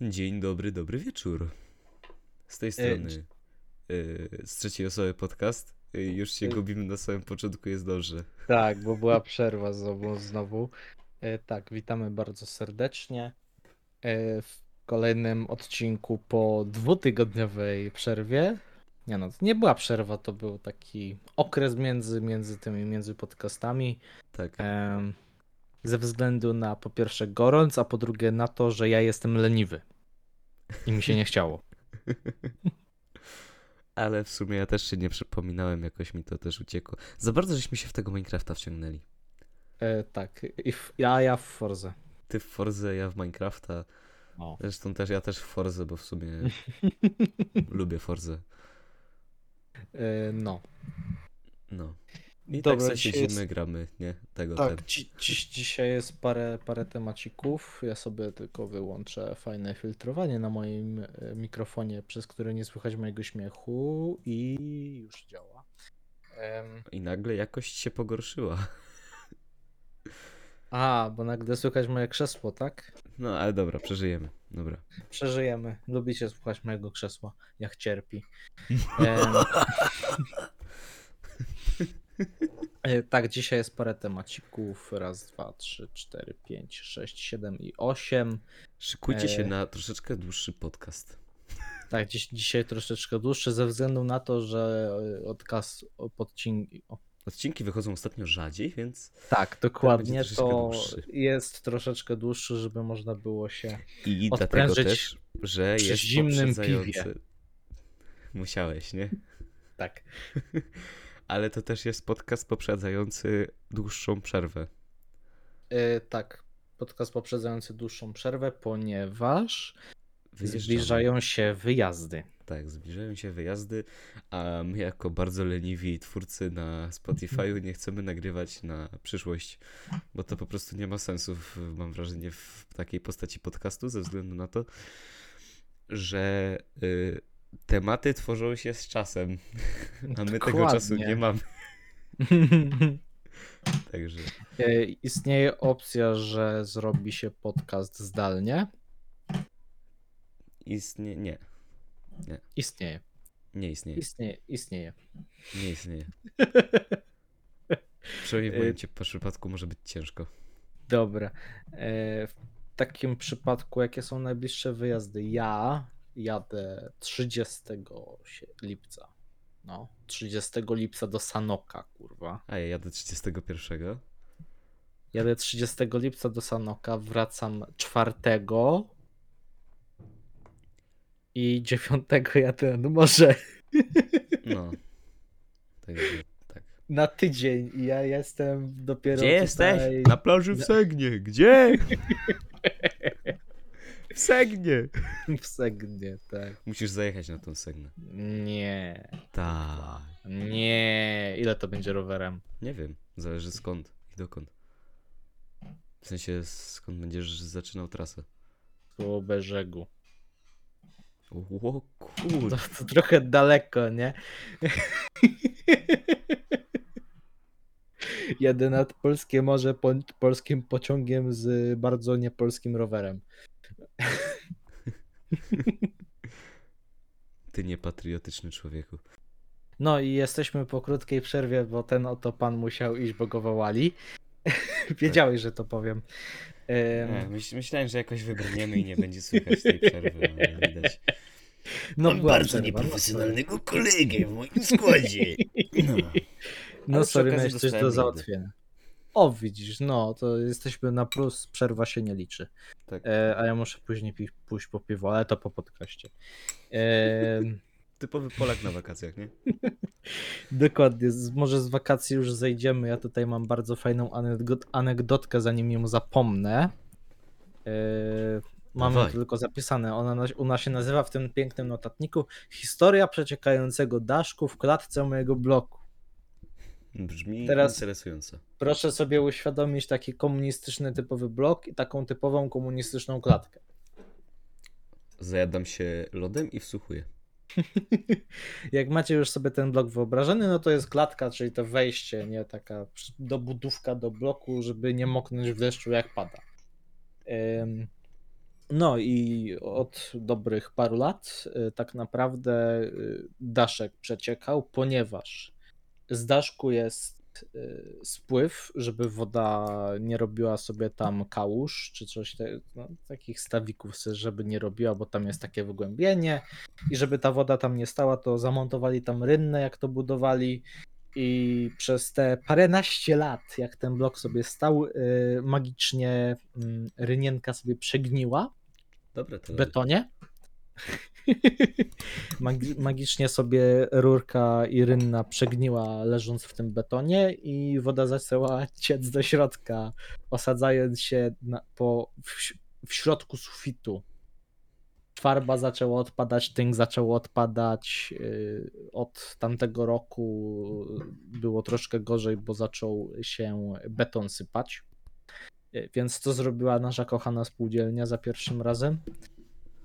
Dzień dobry, dobry wieczór. Z tej E, strony dzi- y, z trzeciej osoby podcast. Y, Już się E, gubimy na samym początku, jest dobrze. Tak, bo była przerwa znowu. znowu. E, tak, witamy bardzo serdecznie e, w kolejnym odcinku po dwutygodniowej przerwie. Nie no, nie była przerwa, to był taki okres między, między tymi, między podcastami. Tak. Ze względu na po pierwsze gorąc, a po drugie na to, że ja jestem leniwy. I mi się nie chciało. Ale w sumie ja też się nie przypominałem, jakoś mi to też uciekło. Za bardzo żeśmy się w tego Minecrafta wciągnęli. E, tak, i w, ja, ja w Forze. Ty w Forze, ja w Minecrafta. O. Zresztą też ja też w Forze, bo w sumie lubię Forze. E, no. No. I Dobra, tak sobie dzisiaj siedzimy, jest- gramy, nie? Tego Tak, ten. dzi- dziś, dzisiaj jest parę, parę temacików. Ja sobie tylko wyłączę fajne filtrowanie na moim e, mikrofonie, przez które nie słychać mojego śmiechu i już działa. Em, I nagle jakość się pogorszyła. a, bo nagle słychać moje krzesło, tak? No, ale dobra, przeżyjemy. Dobra. Przeżyjemy. Lubicie słuchać mojego krzesła, jak cierpi. E, tak, dzisiaj jest parę temacików. Raz, dwa, trzy, cztery, pięć, sześć, siedem i osiem. Szykujcie się E. na troszeczkę dłuższy podcast. Tak, dziś, dzisiaj troszeczkę dłuższy ze względu na to, że e, odkaz o podcinki. O, Odcinki wychodzą ostatnio rzadziej, więc tak, dokładnie. To dłuższy. jest troszeczkę dłuższy, żeby można było się. i dlatego też, że jest zimnym piwie. Musiałeś, nie? Tak. Ale to też jest podcast poprzedzający dłuższą przerwę. E, tak, podcast poprzedzający dłuższą przerwę, ponieważ Wyjeżdżamy. zbliżają się wyjazdy. Tak, zbliżają się wyjazdy, a my jako bardzo leniwi twórcy na Spotify'u nie chcemy nagrywać na przyszłość, bo to po prostu nie ma sensu, mam wrażenie, w takiej postaci podcastu, ze względu na to, że y, tematy tworzą się z czasem, a my tego czasu Dokładnie. nie mamy. Także E, Istnieje opcja, że zrobi się podcast zdalnie. istnieje, nie, Istnieje. nie istnieje, Istnieje. Istnieje. nie istnieje. Przynajmniej w moim cie- przypadku może być ciężko. Dobra. E, W takim przypadku, jakie są najbliższe wyjazdy? Ja jadę 30 się- lipca. No, 30 lipca do Sanoka, kurwa. A ja jadę 31. Jadę 30 lipca do Sanoka, wracam 4 i 9 jadę nad morze No. Także tak. na tydzień i ja jestem dopiero Gdzie jesteś? tutaj... Na plaży w Segnie. Gdzie? W Segnie. w Segnie, tak. Musisz zajechać na tą Segnę. Nie, Tak. nie. Ile to będzie rowerem? Nie wiem. Zależy skąd i dokąd. W sensie skąd będziesz zaczynał trasę. Koło brzegu. O To, kurde. to trochę daleko, nie? Jadę nad polskie morze po, polskim pociągiem z bardzo niepolskim rowerem. Ty niepatriotyczny człowieku. No i jesteśmy po krótkiej przerwie, bo ten oto pan musiał iść, bo go wołali. Wiedziałeś, że to powiem. Myśl, myślałem, że jakoś wybrniemy i nie będzie słychać tej przerwy, ale widać. no Mam bardzo przerwa, no nieprofesjonalnego kolegę w moim składzie. No. No sorry, miałeś coś do załatwienia. O, widzisz, no, to jesteśmy na plus, przerwa się nie liczy. Tak. E, a ja muszę później pi- pójść po piwo, ale to po podcaście. E, Typowy Polak na wakacjach, nie? dokładnie, z, może z wakacji już zejdziemy. Ja tutaj mam bardzo fajną anegdot, anegdotkę, zanim ją zapomnę. E, mam ją Dawaj. tylko zapisane. Ona na, ona się nazywa w tym pięknym notatniku Historia przeciekającego daszku w klatce mojego bloku. Brzmi Teraz- interesująco. Proszę sobie uświadomić taki komunistyczny typowy blok i taką typową komunistyczną klatkę. Zajadam się lodem i wsłuchuję. Jak macie już sobie ten blok wyobrażony, no to jest klatka, czyli to wejście, nie taka dobudówka do bloku, żeby nie moknąć w deszczu jak pada. No i od dobrych paru lat y, tak naprawdę y, daszek przeciekał, ponieważ z daszku jest y, spływ, żeby woda nie robiła sobie tam kałuż czy coś te, no, takich stawików, żeby nie robiła, bo tam jest takie wygłębienie i żeby ta woda tam nie stała, to zamontowali tam rynnę, jak to budowali i przez te paręnaście lat, jak ten blok sobie stał, y, magicznie mm, rynienka sobie przegniła Dobre w betonie. Magi- magicznie sobie rurka i rynna przegniła leżąc w tym betonie i woda zaczęła ciec do środka, osadzając się na, po, w, w środku sufitu. Farba zaczęła odpadać, tynk zaczął odpadać. yy, Od tamtego roku było troszkę gorzej, bo zaczął się beton sypać. Yy, Więc co zrobiła nasza kochana spółdzielnia za pierwszym razem?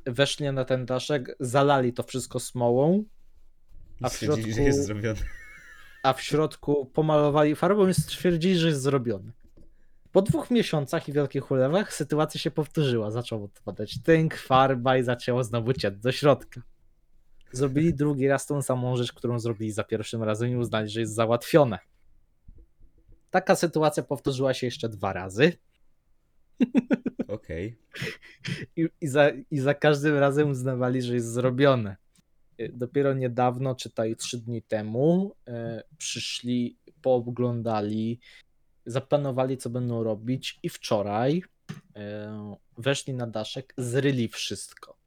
Weszli na ten daszek, zalali to wszystko smołą, a w Stwierdzili, środku- że jest zrobione. a w środku pomalowali farbą i stwierdzili, że jest zrobiony. Po dwóch miesiącach i wielkich ulewach sytuacja się powtórzyła. Zaczął odpadać tynk, farba i zaczęło znowu ciec do środka. Zrobili drugi raz tą samą rzecz, którą zrobili za pierwszym razem i uznali, że jest załatwione. Taka sytuacja powtórzyła się jeszcze dwa razy Okej. i, i, za, i za każdym razem uznawali, że jest zrobione. Y, Dopiero niedawno, czytaj trzy dni temu, e, przyszli, pooglądali, zaplanowali, co będą robić, i wczoraj e, weszli na daszek, zryli wszystko.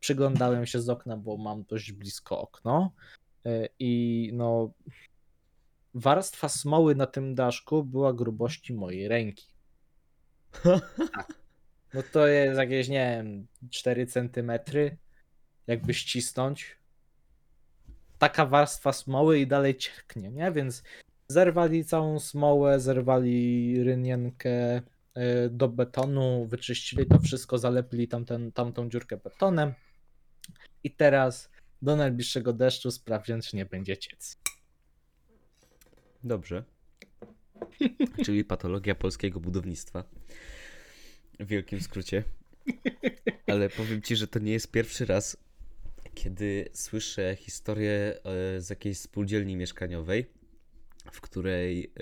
Przyglądałem się z okna, bo mam dość blisko okno. e, I no, warstwa smoły na tym daszku była grubości mojej ręki. No to jest jakieś, nie wiem, 4 centymetry, jakby ścisnąć. Taka warstwa smoły i dalej cieknie, nie? Więc zerwali całą smołę, zerwali rynienkę y, do betonu, wyczyścili to wszystko, zalepili tamten, tamtą dziurkę betonem i teraz do najbliższego deszczu sprawdzić, czy nie będzie ciec. Dobrze. Czyli patologia polskiego budownictwa. W wielkim skrócie. Ale powiem ci, że to nie jest pierwszy raz, kiedy słyszę historię e, z jakiejś spółdzielni mieszkaniowej, w której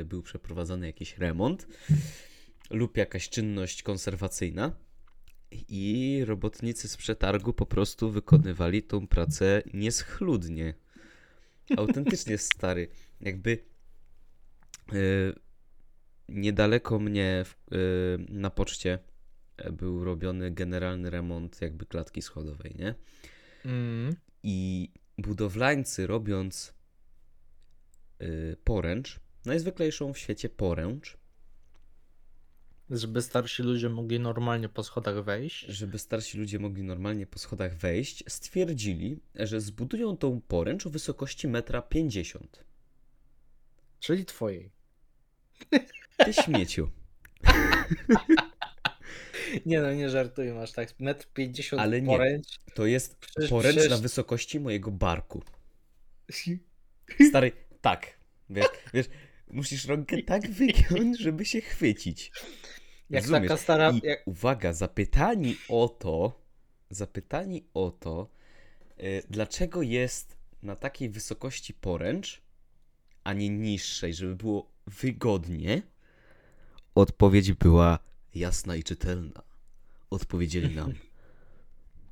e, był przeprowadzany jakiś remont lub jakaś czynność konserwacyjna i robotnicy z przetargu po prostu wykonywali tą pracę nieschludnie. Autentycznie stary. Jakby niedaleko mnie y, na poczcie e, był robiony generalny remont jakby klatki schodowej, nie? Mm. I budowlańcy robiąc y, poręcz, najzwyklejszą w świecie poręcz, Żeby starsi ludzie mogli normalnie po schodach wejść. żeby starsi ludzie mogli normalnie po schodach wejść, stwierdzili, że zbudują tą poręcz o wysokości 1,50 m. Czyli twojej. Ty śmieciu. Nie no, nie żartuję, masz tak metr 50 Ale nie. poręcz. To jest Przecież- poręcz na przecież- wysokości mojego barku. Stary, tak. Wiesz, wiesz, musisz rąkę tak wygiąć, żeby się chwycić. Jak Rozumiesz? taka stara. I Jak, uwaga, zapytani o to, zapytani o to, y, dlaczego jest na takiej wysokości poręcz, a nie niższej, żeby było wygodnie, odpowiedź była jasna i czytelna. Odpowiedzieli nam,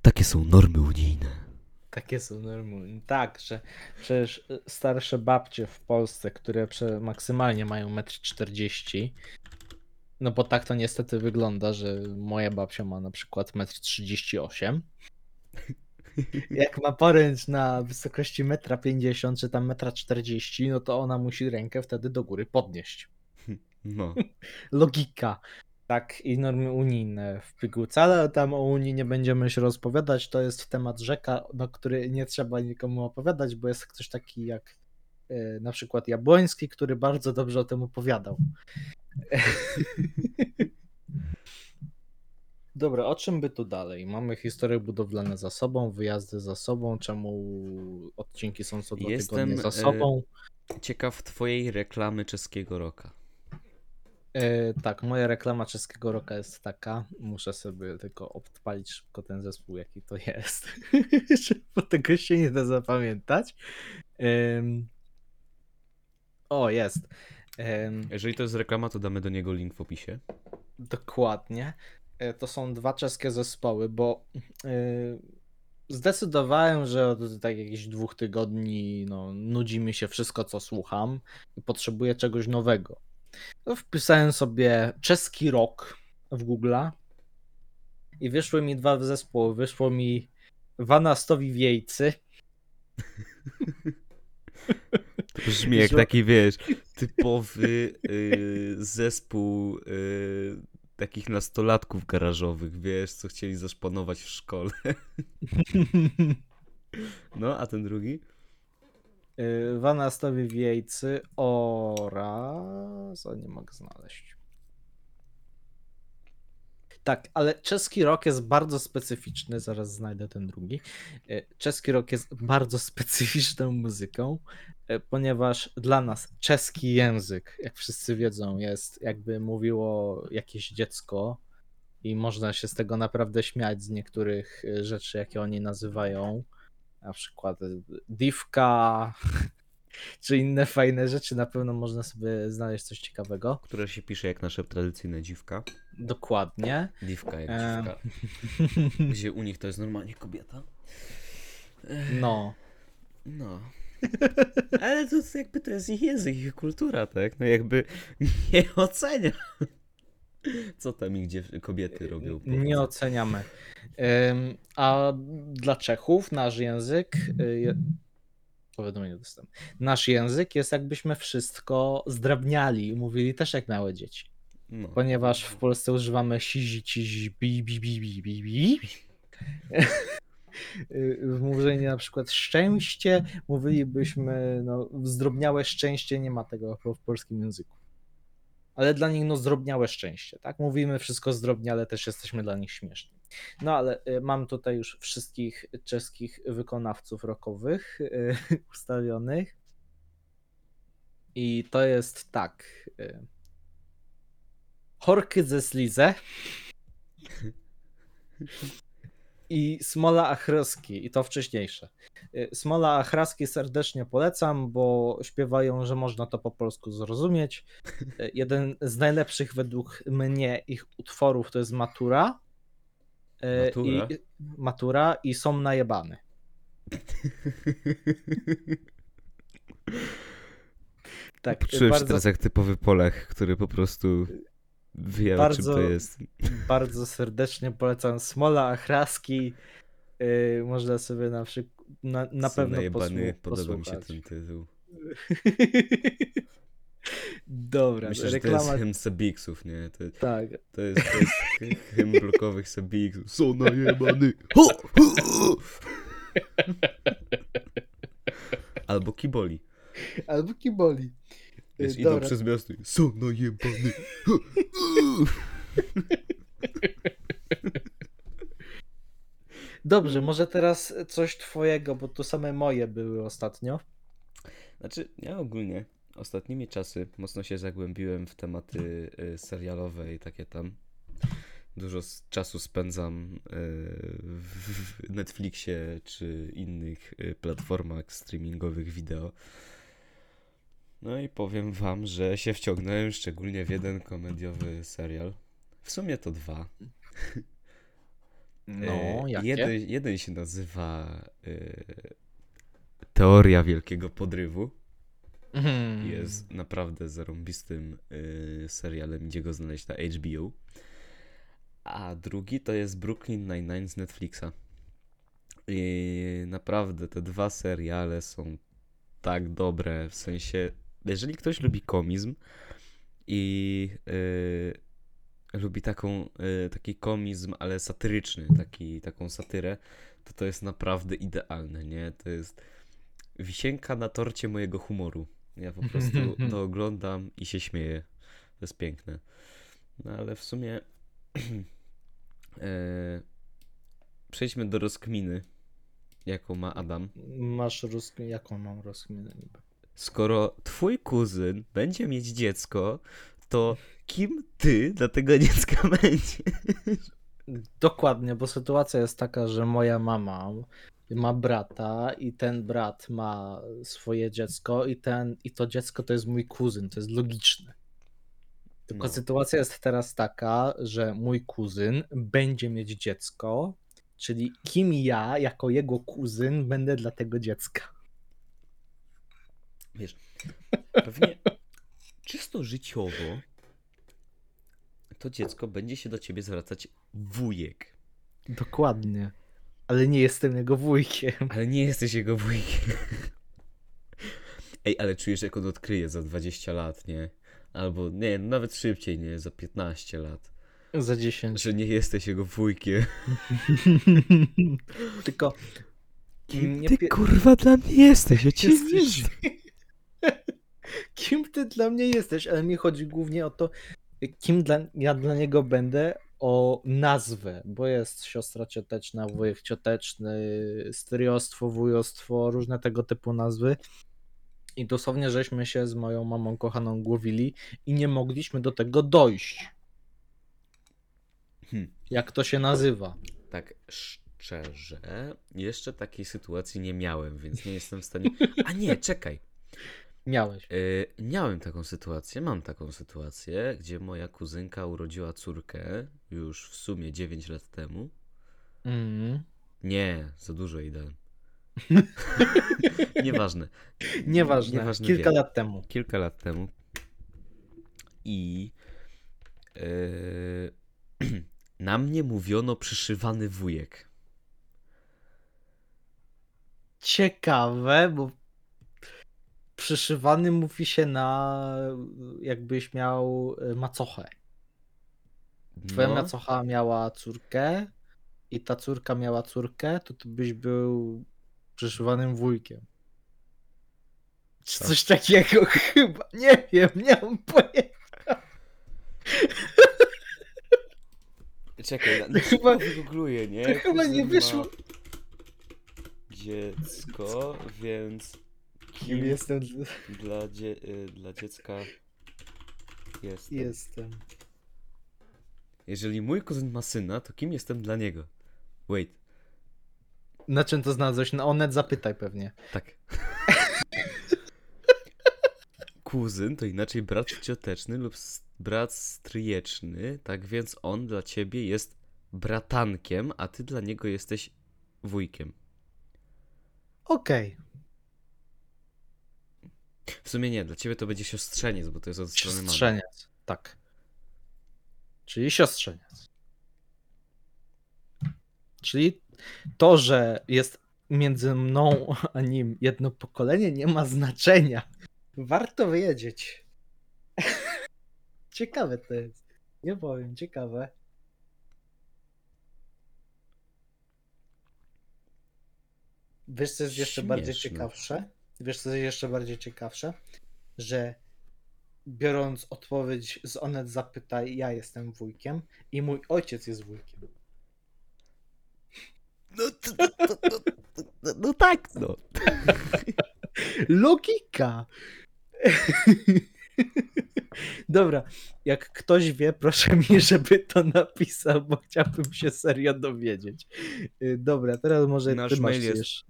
takie są normy unijne. takie są normalne. Tak, że przecież starsze babcie w Polsce, które maksymalnie mają 1,40 m. No bo tak to niestety wygląda, że moja babcia ma na przykład 1,38 m. Jak ma poręcz na wysokości 1,50 m czy tam 1,40 m, no to ona musi rękę wtedy do góry podnieść. No, logika. Tak, i normy unijne w pigułce, ale tam o Unii nie będziemy się rozpowiadać. To jest temat rzeka, na który nie trzeba nikomu opowiadać, bo jest ktoś taki jak e, na przykład Jabłoński, który bardzo dobrze o tym opowiadał. Dobra, o czym by tu dalej? Mamy historie budowlane za sobą, wyjazdy za sobą, czemu odcinki są co dwa Jestem, tygodnie za e, sobą. ciekaw twojej reklamy czeskiego roka. E, tak, moja reklama czeskiego roka jest taka. Muszę sobie tylko odpalić szybko ten zespół, jaki to jest. Bo tego się nie da zapamiętać. O, jest. Jeżeli to jest reklama, to damy do niego link w opisie. Dokładnie. E, To są dwa czeskie zespoły, bo e, zdecydowałem, że od tak jakichś dwóch tygodni no, nudzi mi się wszystko, co słucham i potrzebuję czegoś nowego. To wpisałem sobie czeski rock w Google'a i wyszły mi dwa zespoły. Wyszło mi Wanastowi Wiejcy. Brzmi jak taki, wiesz, typowy y, zespół y, takich nastolatków garażowych, wiesz, co chcieli zaszpanować w szkole. No, a ten drugi? Y, Wanastowi Wiejcy oraz... O, nie mogę znaleźć. Tak, ale czeski rock jest bardzo specyficzny, zaraz znajdę ten drugi. Y, Czeski rock jest bardzo specyficzną muzyką, y, ponieważ dla nas czeski język, jak wszyscy wiedzą, jest jakby mówiło jakieś dziecko i można się z tego naprawdę śmiać z niektórych y, rzeczy, jakie oni nazywają. Na przykład y, divka, czy inne fajne rzeczy. Na pewno można sobie znaleźć coś ciekawego. Które się pisze jak nasze tradycyjne dziwka. Dokładnie. Dziwka jak Em. dziwka. Gdzie u nich to jest normalnie kobieta. No. No. Ale to jakby to jest ich język, ich kultura, tak? No jakby nie ocenia. Co tam ich dziew- kobiety robią? Nie oceniamy. A dla Czechów nasz język. Powiadomienie dostałem. Nasz język jest jakbyśmy wszystko zdrabniali. Mówili też jak małe dzieci. No. Ponieważ w Polsce używamy sizi, cizi, bi, bi, bi, bi, bi, bi. W mówieniu na przykład szczęście, mówilibyśmy, no, zdrobniałe szczęście, nie ma tego w polskim języku. Ale dla nich, no, zdrobniałe szczęście, tak? Mówimy wszystko zdrobniale, też jesteśmy dla nich śmieszni. No, ale y, mam tutaj już wszystkich czeskich wykonawców rockowych y, ustawionych. I to jest tak. y, Horky ze Slize i Smola Achroski, i to wcześniejsze. Smola Achraski serdecznie polecam, bo śpiewają, że można to po polsku zrozumieć. Jeden z najlepszych według mnie ich utworów to jest Matura. Y, Matura? I, matura i są najebane. Tak, Poczułem się bardzo, teraz jak typowy Polak, który po prostu wie o czym Bardzo- to jest. bardzo serdecznie polecam Smola Achraski. Y, można sobie na przykład na, na pewno najebany, posłu- podoba mi się posłuchać. ten tytuł. Dobra, Myślę, że to reklama. jest hymn Sabiksów, nie? To, Tak. to jest, to jest hy- hymn blokowych Sabiksów. Są najebany. Ho! Ho! Albo Kiboli. Albo Kiboli. Wiesz, idą dobra. przez miasto i są najebany. Ho! Dobrze, może teraz coś twojego, bo to same moje były ostatnio. Znaczy, ja ogólnie ostatnimi czasy mocno się zagłębiłem w tematy y, serialowe i takie tam. Dużo czasu spędzam y, w w Netflixie czy innych y, platformach streamingowych wideo. No i powiem wam, że się wciągnąłem szczególnie w jeden komediowy serial. W sumie to dwa. No, E, jakie? Jeden, jeden się nazywa y, Teoria Wielkiego Podrywu. Mhm. Jest naprawdę zarąbistym y, serialem, gdzie go znaleźć na HBO. A drugi to jest Brooklyn Nine-Nine z Netflixa. I naprawdę te dwa seriale są tak dobre, w sensie, jeżeli ktoś lubi komizm i y, lubi taką, y, taki komizm, ale satyryczny, taki, taką satyrę, to to jest naprawdę idealne, nie? To jest wisienka na torcie mojego humoru. Ja po prostu to oglądam i się śmieję. To jest piękne. No ale w sumie e, przejdźmy do rozkminy, jaką ma Adam. Masz rozkminę. Jaką mam rozkminę niby? Skoro twój kuzyn będzie mieć dziecko, to kim ty dla tego dziecka będziesz? Dokładnie, bo sytuacja jest taka, że moja mama ma brata i ten brat ma swoje dziecko i ten i to dziecko to jest mój kuzyn, to jest logiczne. Tylko No. sytuacja jest teraz taka, że mój kuzyn będzie mieć dziecko, czyli kim ja jako jego kuzyn będę dla tego dziecka. Wiesz, pewnie czysto życiowo to dziecko będzie się do ciebie zwracać wujek. Dokładnie. Ale nie jestem jego wujkiem. Ale nie jesteś jego wujkiem. Ej, ale czujesz, jak on odkryje za 20 lat, nie? Albo nie, nawet szybciej, nie? Za 15 lat. Za 10. Że nie jesteś jego wujkiem. Tylko Kim ty pie- kurwa dla mnie jesteś? Ja cię Jesteś- kim ty dla mnie jesteś, ale mi chodzi głównie o to, kim dla, ja dla niego będę, o nazwę, bo jest siostra cioteczna, wujek cioteczny, stryjostwo, wujostwo, różne tego typu nazwy. I dosłownie żeśmy się z moją mamą kochaną głowili i nie mogliśmy do tego dojść. Hmm. Jak to się nazywa? Tak szczerze, jeszcze takiej sytuacji nie miałem, więc nie jestem w stanie... A nie, czekaj. Miałeś. Yy, miałem taką sytuację, mam taką sytuację, gdzie moja kuzynka urodziła córkę już w sumie 9 lat temu. Mm. Nie, za dużo jej dałem. Nieważne. Nieważne, Nieważny kilka wiek. lat temu. Kilka lat temu. I yy, na mnie mówiono przyszywany wujek. Ciekawe, bo przyszywany mówi się na jakbyś miał y, macochę. Twoja No, macocha miała córkę i ta córka miała córkę, to ty byś był przyszywanym wujkiem. Czy Tak. coś takiego chyba. Nie wiem, nie mam pojęcia. Czekaj, na, Chyba- wygoogluję, nie? to chyba nie wyszło. Dziecko, więc Kim jestem? dla, dzie, y, dla dziecka jest. Jestem. Jeżeli mój kuzyn ma syna, to kim jestem dla niego? Wait, Na czym to znalazłeś? Na Onet zapytaj pewnie. tak. Kuzyn to inaczej brat cioteczny lub brat stryjeczny, tak więc on dla ciebie jest bratankiem, a ty dla niego jesteś wujkiem. Okej. W sumie nie, dla ciebie to będzie siostrzeniec, bo to jest od strony mamy. Siostrzeniec. Tak. Czyli siostrzeniec. Czyli to, że jest między mną a nim jedno pokolenie, nie ma znaczenia. Warto wiedzieć. ciekawe to jest. Nie powiem, ciekawe. Wiesz, co jest jeszcze bardziej Śmieszne. ciekawsze? Wiesz, co jest jeszcze bardziej ciekawsze? Że biorąc odpowiedź z Onet zapytaj, ja jestem wujkiem i mój ojciec jest wujkiem. No, to, to, to, to, to, no tak, no. Logika! Dobra, jak ktoś wie, proszę mi, żeby to napisał, bo chciałbym się serio dowiedzieć. Y, Dobra, teraz może Nasz ty masz mail jest-.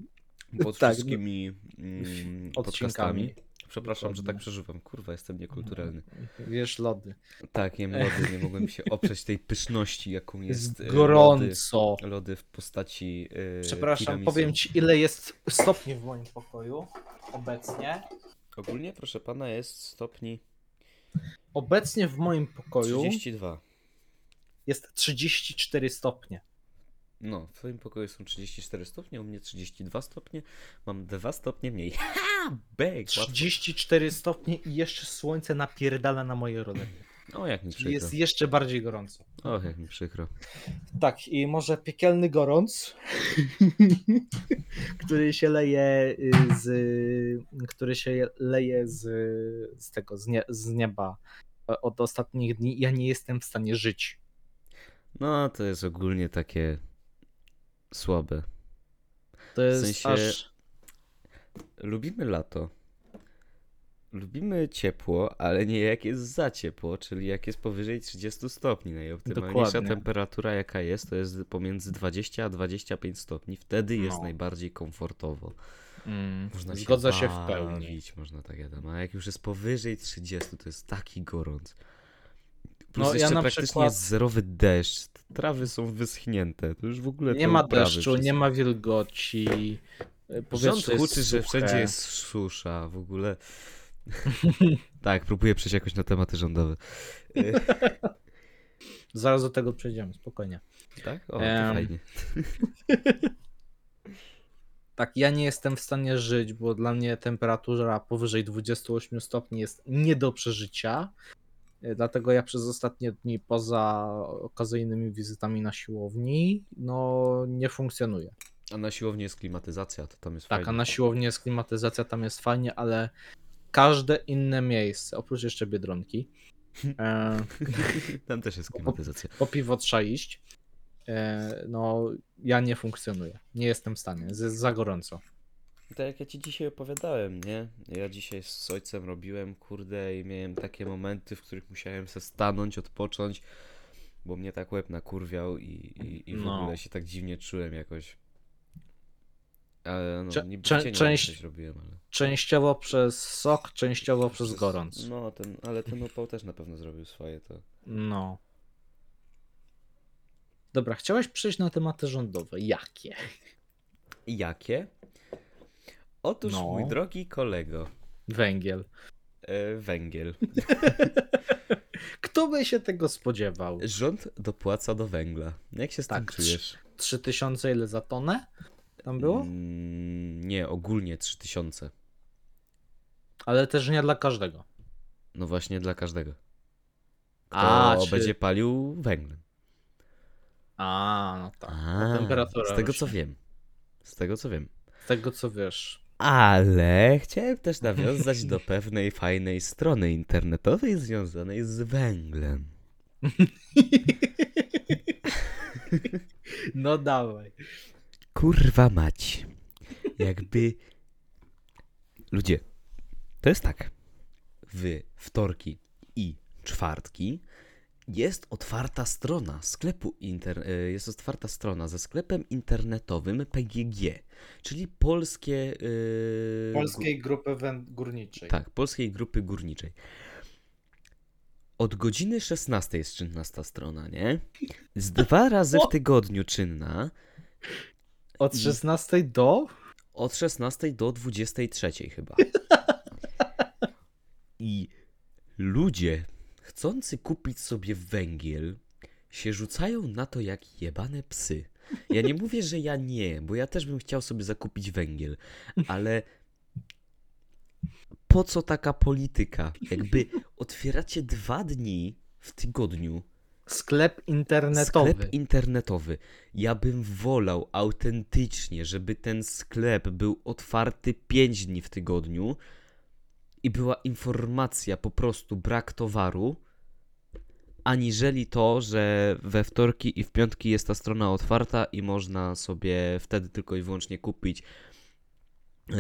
Pod Tak, wszystkimi mm, Odcinkami. podcastami. Przepraszam, że tak Dokładnie. przeżywam. Kurwa, jestem niekulturalny. Wiesz, lody. Tak, jem lody, nie mogłem się oprzeć tej pyszności, jaką jest Jest e, Lody, gorąco. lody w postaci e, Przepraszam, tiramisu. powiem ci, ile jest stopni w moim pokoju obecnie. Ogólnie, proszę pana, jest stopni Obecnie w moim pokoju 32. jest 34 stopnie. No, w twoim pokoju są 34 stopnie, u mnie 32 stopnie. Mam 2 stopnie mniej. Ha! Bek! łatwo. 34 stopnie i jeszcze słońce napierdala na moje rodenie. O, jak mi przykro. jest jeszcze bardziej gorąco. O, jak mi przykro. Tak, i może piekielny gorąc, który się leje y, z. który się leje z, z tego, z, nie, z nieba e, od ostatnich dni. Ja nie jestem w stanie żyć. No, to jest ogólnie takie słabe. To jest sensie- aż. Lubimy lato. lubimy ciepło, ale nie jak jest za ciepło, czyli jak jest powyżej 30 stopni. Najoptymalniejsza Dokładnie. temperatura jaka jest, to jest pomiędzy 20 a 25 stopni. Wtedy jest No. najbardziej komfortowo. Mm, Można zgodzę się się w pełni. bawić, Można tak jadam. A jak już jest powyżej 30, to jest taki gorąc. Plus No, ja jeszcze na praktycznie przykład- jest zerowy deszcz. Trawy są wyschnięte. To już w ogóle Nie ma deszczu, wszystko. nie ma wilgoci. Powietrze huczy, że wszędzie jest susza, w ogóle. tak, próbuję przejść jakoś na tematy rządowe. Zaraz do tego przejdziemy, spokojnie. tak? O, Em, fajnie. Tak, ja nie jestem w stanie żyć, bo dla mnie temperatura powyżej 28 stopni jest nie do przeżycia. Y, Dlatego ja przez ostatnie dni, poza okazyjnymi wizytami na siłowni, no nie funkcjonuję. A na siłowni jest klimatyzacja, to tam jest Tak, a fajnie. na siłowni jest klimatyzacja, tam jest fajnie, ale każde inne miejsce, oprócz jeszcze Biedronki, e, Tam też jest klimatyzacja. po piwo trzeba iść, e, no ja nie funkcjonuję. Nie jestem w stanie, jest za gorąco. Tak jak ja ci dzisiaj opowiadałem, nie? Ja dzisiaj z ojcem robiłem, kurde, i miałem takie momenty, w których musiałem se stanąć, odpocząć, bo mnie tak łeb nakurwiał i, i, i w No. ogóle się tak dziwnie czułem jakoś. Ale no, niby cze- część- robiłem, ale... Częściowo przez sok, częściowo przez gorąc. No, ten, ale ten upał też na pewno zrobił swoje, to... No. Dobra, chciałeś przejść na tematy rządowe. Jakie? Jakie? Otóż, No. mój drogi kolego, Węgiel. e, węgiel. Kto by się tego spodziewał? Rząd dopłaca do węgla. Jak się z tym Tak, czujesz? 3000 ile za tonę? Tam było? Mm, nie, ogólnie 3000. Ale też nie dla każdego. No właśnie dla każdego. Kto A, czy- będzie palił węglem. A, no tak. A, temperatura z tego rośnie. co wiem. Z tego co wiem. Z tego co wiesz. Ale chciałem też nawiązać do pewnej fajnej strony internetowej związanej z węglem. No dawaj. Kurwa mać. Jakby. Ludzie, to jest tak. W wtorki i czwartki jest otwarta strona sklepu inter... e, jest otwarta strona ze sklepem internetowym PGG, czyli polskie yy, Polskiej Grupy Górniczej. tak, Polskiej Grupy Górniczej. Od godziny 16 jest czynna ta strona, nie? Z dwa razy w tygodniu czynna, Od 16 do? od 16 do 23 chyba. I ludzie chcący kupić sobie węgiel się rzucają na to jak jebane psy. Ja nie mówię, że ja nie, bo ja też bym chciał sobie zakupić węgiel, ale po co taka polityka? Jakby otwieracie dwa dni w tygodniu Sklep internetowy. Sklep internetowy. Ja bym wolał autentycznie, żeby ten sklep był otwarty 5 dni w tygodniu i była informacja po prostu brak towaru, aniżeli to, że we wtorki i w piątki jest ta strona otwarta i można sobie wtedy tylko i wyłącznie kupić yy,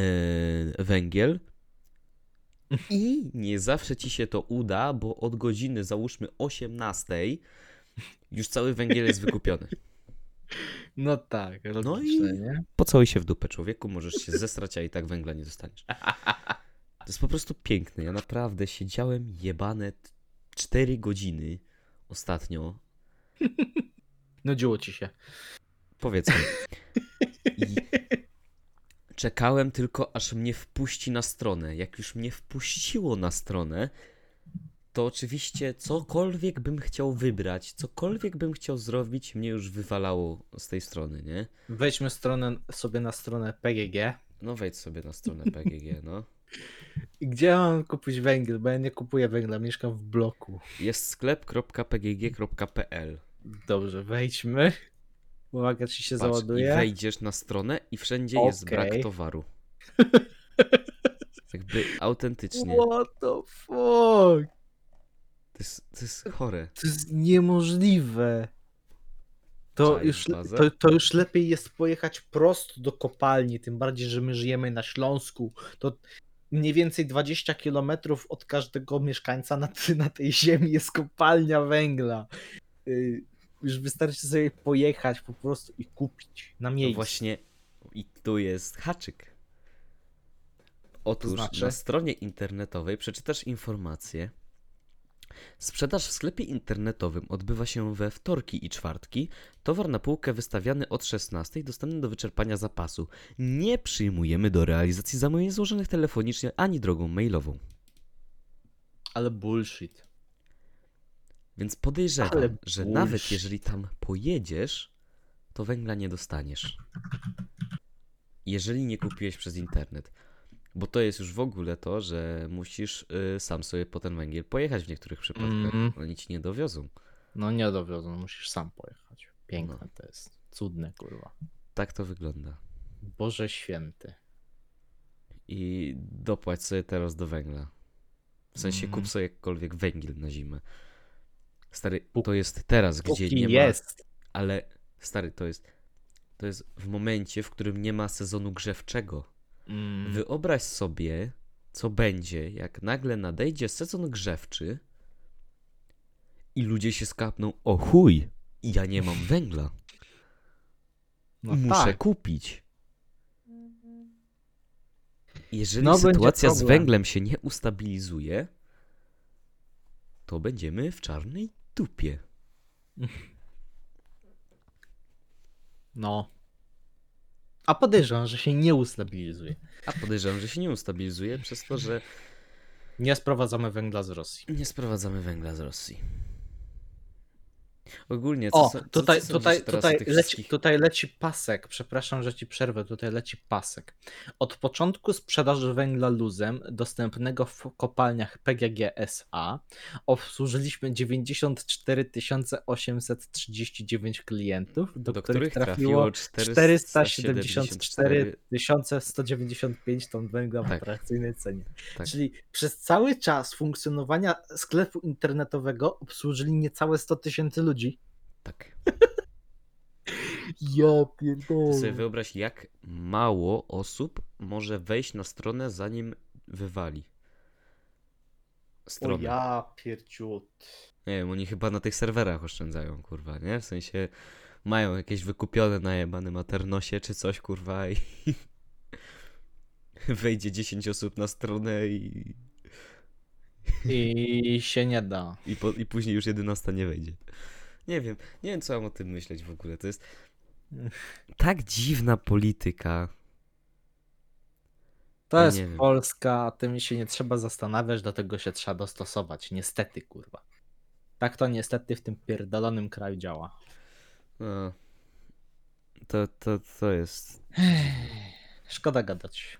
węgiel. I nie zawsze ci się to uda, bo od godziny załóżmy 18 już cały węgiel jest wykupiony. No tak, No logiczne, i- nie? Pocałuj się w dupę, człowieku, możesz się zesrać, a i tak węgla nie dostaniesz. To jest po prostu piękne. Ja naprawdę siedziałem jebane 4 godziny ostatnio, Nudziło ci się. powiedzmy. I czekałem tylko, aż mnie wpuści na stronę. Jak już mnie wpuściło na stronę, to oczywiście cokolwiek bym chciał wybrać, cokolwiek bym chciał zrobić, mnie już wywalało z tej strony, nie? Wejdźmy stronę, sobie na stronę PGG. No wejdź sobie na stronę PGG, no. I Gdzie mam kupić węgiel? Bo ja nie kupuję węgla, mieszkam w bloku. Jest sklep.pgg.pl Dobrze, wejdźmy. Uwaga, czy się Patrz, i załaduje. wejdziesz na stronę i wszędzie jest brak towaru. Jakby autentycznie. What the fuck? To jest, to jest chore. To jest niemożliwe. To już, to, to już lepiej jest pojechać prosto do kopalni, tym bardziej, że my żyjemy na Śląsku. To mniej więcej 20 km od każdego mieszkańca na, na tej ziemi jest kopalnia węgla. Y, Już wystarczy sobie pojechać po prostu i kupić na No miejscu. właśnie i tu jest haczyk. Otóż znaczy? na stronie internetowej przeczytasz informację. Sprzedaż w sklepie internetowym odbywa się we wtorki i czwartki. Towar na półkę wystawiany od 16 dostępny do wyczerpania zapasu. Nie przyjmujemy do realizacji zamówień złożonych telefonicznie ani drogą mailową. Ale bullshit. Więc podejrzewam, Ale że nawet jeżeli tam pojedziesz, to węgla nie dostaniesz. Jeżeli nie kupiłeś przez internet. Bo to jest już w ogóle to, że musisz y, sam sobie po ten węgiel pojechać w niektórych przypadkach. Mhm. Oni ci nie dowiozą. No nie dowiozą, musisz sam pojechać. Piękne No. to jest. Cudne, kurwa. Tak to wygląda. Boże święty. I dopłać sobie teraz do węgla. W sensie Mhm. kup sobie jakkolwiek węgiel na zimę. Stary, to jest teraz, gdzie Póki nie ma jest. Ale stary, to jest. To jest w momencie, w którym nie ma sezonu grzewczego. Mm, Wyobraź sobie, co będzie, jak nagle nadejdzie sezon grzewczy i ludzie się skapną, o chuj, ja nie mam węgla, no muszę tak. kupić. Jeżeli No, sytuacja z węglem się nie ustabilizuje, to będziemy w czarnej dupie. No. A podejrzewam, że się nie ustabilizuje. A podejrzewam, że się nie ustabilizuje przez to, że Nie sprowadzamy węgla z Rosji. nie sprowadzamy węgla z Rosji. Ogólnie, co, O, so- tutaj, co tutaj, tutaj, leci, wszystkich- tutaj leci pasek. Przepraszam, że ci przerwę. Tutaj leci pasek. Od początku sprzedaży węgla luzem dostępnego w kopalniach PGG SA obsłużyliśmy 94 839 klientów, do, do których których trafiło 474 474 195 ton węgla w Tak. atrakcyjnej cenie. Tak. Czyli przez cały czas funkcjonowania sklepu internetowego obsłużyli niecałe 100 tysięcy ludzi. Tak. Ja Ty sobie pierdolę. wyobraź, jak mało osób może wejść na stronę, zanim wywali. O Stronę. ja pierciut. Nie wiem, oni chyba na tych serwerach oszczędzają, kurwa, nie? W sensie mają jakieś wykupione na jebanym Aternosie czy coś, kurwa i wejdzie 10 osób na stronę i, I się nie da. i, po, i później już 11 nie wejdzie. Nie wiem, nie wiem co mam o tym myśleć w ogóle. To jest tak dziwna polityka. To Ja jest nie wiem. Polska, tym się nie trzeba zastanawiać, do tego się trzeba dostosować. Niestety, kurwa. Tak to niestety w tym pierdolonym kraju działa. No, to, to, to jest... Szkoda gadać.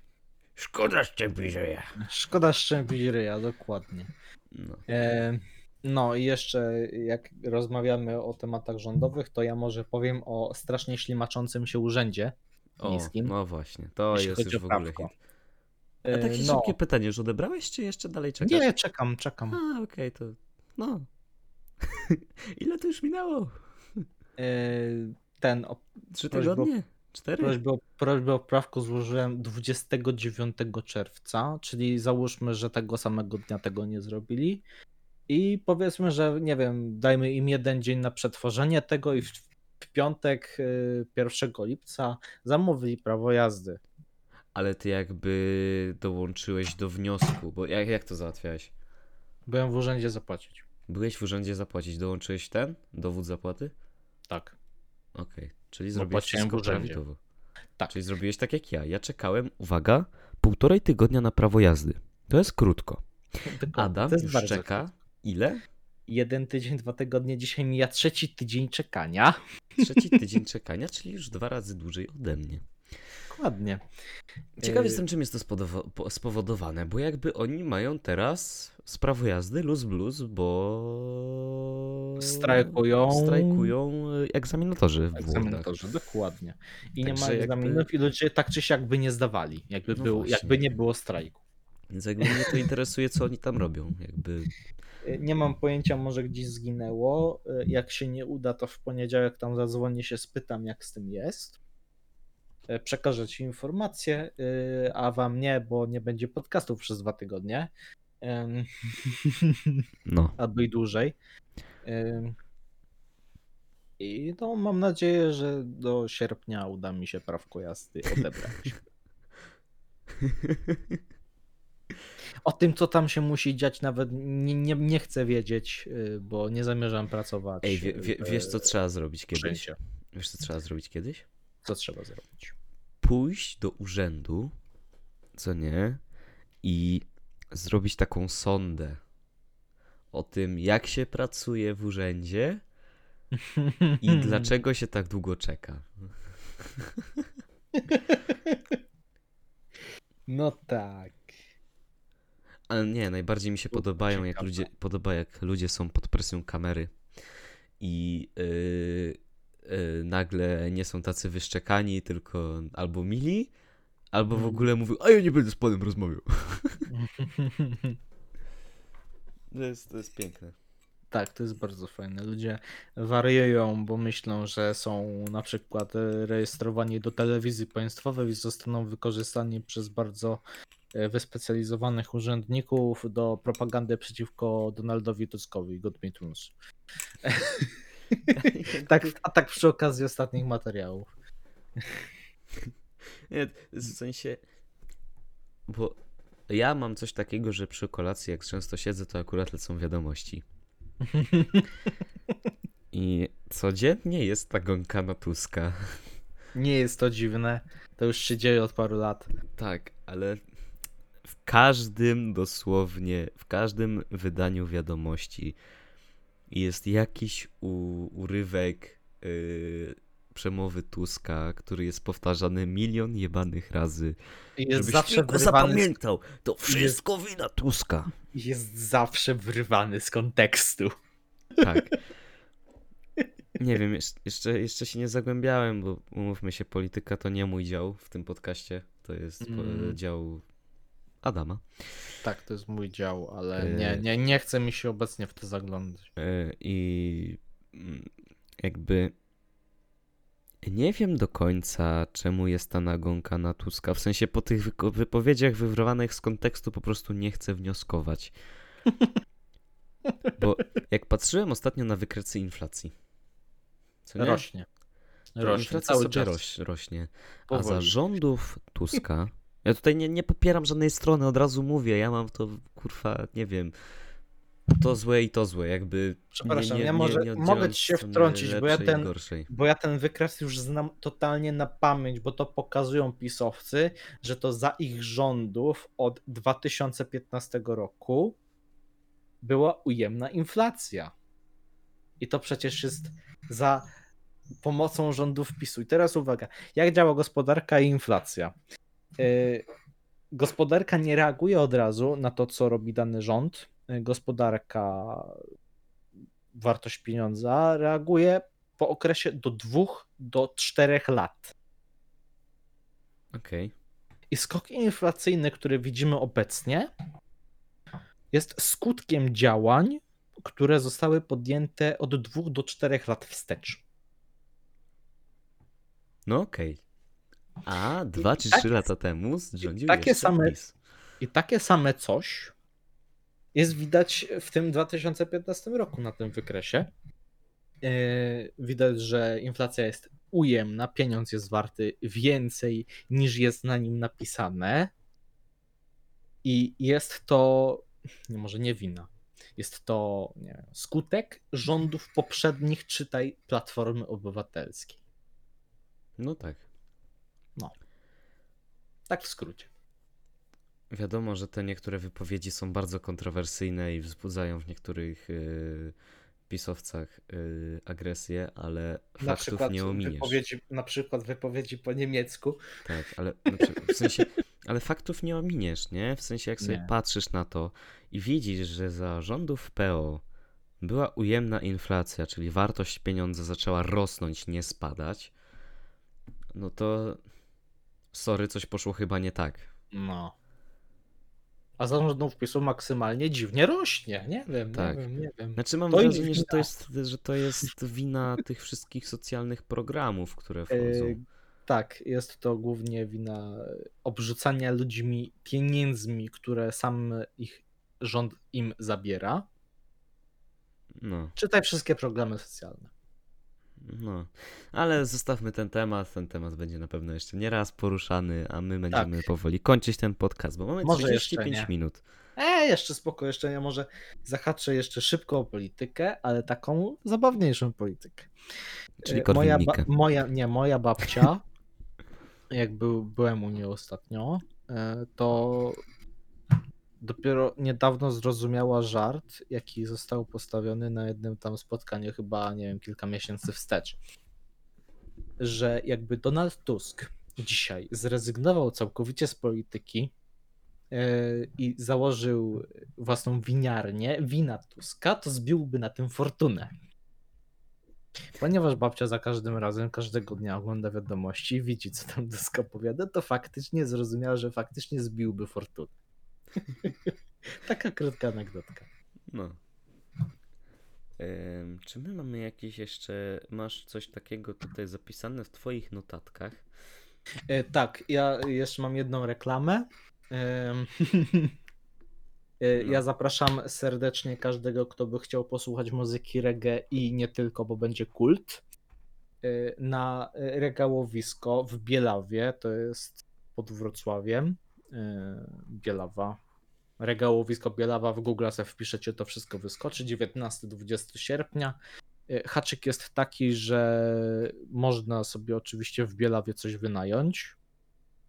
Szkoda szczępiżeja. Szkoda szczępić ryja, dokładnie. No. E, no i jeszcze jak rozmawiamy o tematach rządowych, to ja może powiem o strasznie ślimaczącym się urzędzie O, miejskim. no właśnie, to jest już w ogóle hit. E, A takie no, szybkie pytanie, już odebrałeś, czy jeszcze dalej czekasz? nie, czekam, czekam. A, okej, to... No. Ile to już minęło? E, ten o Trzy tygodnie? Cztery? prośbę, o- prośbę o prawko złożyłem 29 czerwca, czyli załóżmy, że tego samego dnia tego nie zrobili. I powiedzmy, że nie wiem, dajmy im jeden dzień na przetworzenie tego i w, w piątek y, 1 lipca zamówili prawo jazdy. Ale ty jakby dołączyłeś do wniosku, bo jak, jak to załatwiałeś? Byłem w urzędzie zapłacić. Byłeś w urzędzie zapłacić, dołączyłeś ten? Dowód zapłaty? Tak. Okej, czyli Bo zrobiłeś wszystko prawidłowo. Tak. Czyli zrobiłeś tak jak ja. Ja czekałem, uwaga, półtorej tygodnia na prawo jazdy. To jest krótko. Adam to jest już czeka. krótko. Ile? Jeden tydzień, dwa tygodnie, dzisiaj mija trzeci tydzień czekania. Trzeci tydzień czekania, czyli już dwa razy dłużej ode mnie. Dokładnie. Ciekaw Yy, jestem, czym jest to spowodowane, bo jakby oni mają teraz z prawo jazdy luz blues, bo Strajkują. strajkują y, egzaminatorzy w. Egzaminatorzy, dokładnie. I nie ma Także jakby- egzaminów i ludzie tak czy siak by nie zdawali, jakby, No był, właśnie. jakby nie było strajku. Więc jakby mnie to interesuje, co oni tam robią. Jakby Nie mam pojęcia, może gdzieś zginęło. Jak się nie uda, to w poniedziałek tam zadzwonię się, spytam, jak z tym jest. przekażę Ci informacje, y, a Wam nie, bo nie będzie podcastów przez dwa tygodnie. No. albo i dłużej. I no, mam nadzieję, że do sierpnia uda mi się prawko jazdy odebrać. O tym, co tam się musi dziać, nawet nie, nie, nie chcę wiedzieć, y, bo nie zamierzam pracować. Ej, wie, wie, w- wiesz co trzeba zrobić kiedyś? wszędzie. Wiesz co trzeba zrobić kiedyś? Co trzeba zrobić? Pójść do urzędu, co nie, i zrobić taką sondę o tym, jak się pracuje w urzędzie i dlaczego się tak długo czeka. No tak. Ale nie, najbardziej mi się podobają, jak ludzie, podoba, jak ludzie są pod presją kamery i yy, yy, nagle nie są tacy wyszczekani, tylko albo mili, albo w Mhm. ogóle mówią, a ja nie będę z panem rozmawiał. To jest, to jest piękne. Tak, to jest bardzo fajne. Ludzie wariują, bo myślą, że są na przykład e, rejestrowani do telewizji państwowej i zostaną wykorzystani przez bardzo e, wyspecjalizowanych urzędników do propagandy przeciwko Donaldowi Tuskowi. God me tunes. tak, a tak przy okazji ostatnich materiałów. Nie, w sensie, bo ja mam coś takiego, że przy kolacji, jak często siedzę, to akurat lecą wiadomości. I codziennie jest ta gonka na Tuska. Nie jest to dziwne. To już się dzieje od paru lat. Tak, ale w każdym dosłownie, w każdym wydaniu wiadomości jest jakiś u, urywek yy, przemowy Tuska, który jest powtarzany milion jebanych razy. I Jest Żebyś zawsze tylko wyrywany z zapamiętał, to wszystko wina Tuska. jest zawsze wyrywany z kontekstu. Tak. Nie wiem, jeszcze- jeszcze, się nie zagłębiałem, bo umówmy się, polityka to nie mój dział w tym podcaście. To jest po- Mm. dział Adama. Tak, to jest mój dział, ale E, nie, nie, nie chce mi się obecnie w to zaglądać. E, I mm, jakby nie wiem do końca, czemu jest ta nagonka na Tuska. W sensie po tych wypowiedziach wywrowanych z kontekstu po prostu nie chcę wnioskować. Bo jak patrzyłem ostatnio na wykresy inflacji, co nie? Rośnie. Rośnie inflacja cały sobie roś, rośnie. A za rządów Tuska. Ja tutaj nie, nie popieram żadnej strony, od razu mówię. Ja mam to, kurwa, nie wiem. To złe i to złe, jakby. Przepraszam, nie, nie, ja może nie mogę ci się wtrącić, bo ja ten, bo ja ten wykres już znam totalnie na pamięć, bo to pokazują pisowcy, że to za ich rządów od 2015 roku była ujemna inflacja. I to przecież jest za pomocą rządów PiSu. I teraz uwaga, jak działa gospodarka i inflacja? Yy, Gospodarka nie reaguje od razu na to, co robi dany rząd. Gospodarka, wartość pieniądza reaguje po okresie do dwóch do czterech lat. Okej. I skok inflacyjny, który widzimy obecnie, jest skutkiem działań, które zostały podjęte od dwóch do czterech lat wstecz. No okej. A dwa czy takie- trzy lata temu rządził takie same-. I takie same coś jest widać w tym 2015 roku na tym wykresie. Yy, Widać, że inflacja jest ujemna, pieniądz jest warty więcej niż jest na nim napisane. I jest to, nie, może nie wina, jest to wiem, skutek rządów poprzednich, czytaj Platformy Obywatelskiej. No tak. Tak w skrócie. Wiadomo, że te niektóre wypowiedzi są bardzo kontrowersyjne i wzbudzają w niektórych yy, pisowcach yy, agresję, ale Na faktów nie ominiesz. wypowiedzi, na przykład wypowiedzi po niemiecku. Tak, ale w sensie, ale faktów nie ominiesz, nie? W sensie, jak sobie Nie. patrzysz na to i widzisz, że za rządów PO była ujemna inflacja, czyli wartość pieniądza zaczęła rosnąć, nie spadać, no to sorry, coś poszło chyba nie tak. No. A zarządów PiSu maksymalnie dziwnie rośnie. Nie wiem, Tak. nie wiem, nie wiem. Znaczy mam To wrażenie, że to, jest, że to jest wina tych wszystkich socjalnych programów, które E, wchodzą. tak, jest to głównie wina obrzucania ludźmi pieniędzmi, które sam ich rząd im zabiera. No, Czytaj wszystkie programy socjalne. No. Ale zostawmy ten temat. Ten temat będzie na pewno jeszcze nie raz poruszany, a my będziemy powoli kończyć ten podcast, bo mamy Tak. Może jeszcze 35 nie. minut. E, jeszcze spoko, jeszcze nie może zahaczę jeszcze szybko o politykę, ale taką zabawniejszą politykę. Czyli E, moja, ba- moja, nie, moja babcia, jak był, byłem u niej ostatnio, e, to dopiero niedawno zrozumiała żart, jaki został postawiony na jednym tam spotkaniu, chyba, nie wiem, kilka miesięcy wstecz. Że jakby Donald Tusk dzisiaj zrezygnował całkowicie z polityki e, i założył własną winiarnię, wina Tuska, to zbiłby na tym fortunę. Ponieważ babcia za każdym razem, każdego dnia ogląda wiadomości i widzi, co tam Tusk opowiada, to faktycznie zrozumiała, że faktycznie zbiłby fortunę. Taka krótka anegdotka. No. Em, czy my mamy jakieś jeszcze. Masz coś takiego tutaj zapisane w Twoich notatkach? E, tak, ja jeszcze mam jedną reklamę. Em, e, No. Ja zapraszam serdecznie każdego, kto by chciał posłuchać muzyki reggae i nie tylko, bo będzie kult. e, Na regałowisko w Bielawie, to jest pod Wrocławiem. E, Bielawa. Regałowisko Bielawa w Google sobie wpiszecie, to wszystko wyskoczy. 19-20 sierpnia. E, Haczyk jest taki, że można sobie oczywiście w Bielawie coś wynająć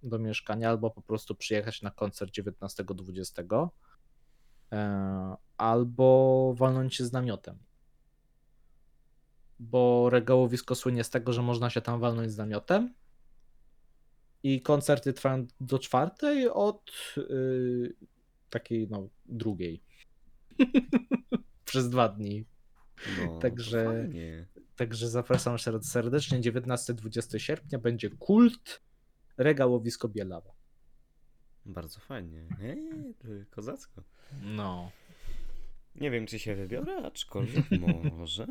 do mieszkania, albo po prostu przyjechać na koncert 19-20, e, albo walnąć się z namiotem. Bo regałowisko słynie z tego, że można się tam walnąć z namiotem. I koncerty trwają do czwartej od y, takiej, no, drugiej. Przez dwa dni. No, Także-. Także zapraszam ser- serdecznie. 19-20 sierpnia będzie kult regałowisko Bielawa. Bardzo fajnie. To kozacko. No. Nie wiem, czy się wybiorę, aczkolwiek może.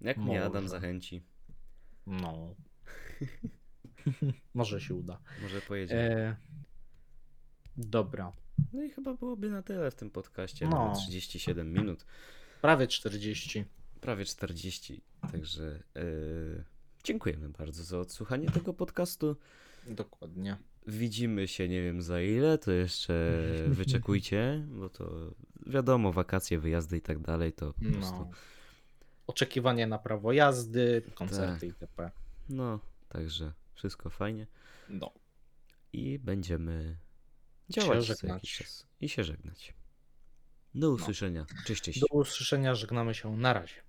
Jak mnie Adam Może. zachęci, No. Może się uda. może pojedziemy. E, dobra. No i chyba byłoby na tyle w tym podcaście. No. Mamy 37 minut, Prawie 40. prawie 40. Także yy, dziękujemy bardzo za odsłuchanie tego podcastu. Dokładnie. Widzimy się, nie wiem za ile, to jeszcze wyczekujcie, bo to wiadomo, wakacje, wyjazdy i tak dalej, to po prostu. No. Oczekiwanie na prawo jazdy, koncerty Tak. itp. No, także wszystko fajnie. No. I będziemy działać żegnać. jakiś czas i się żegnać. Do usłyszenia. Cześć, cześć. Do usłyszenia, żegnamy się. Na razie.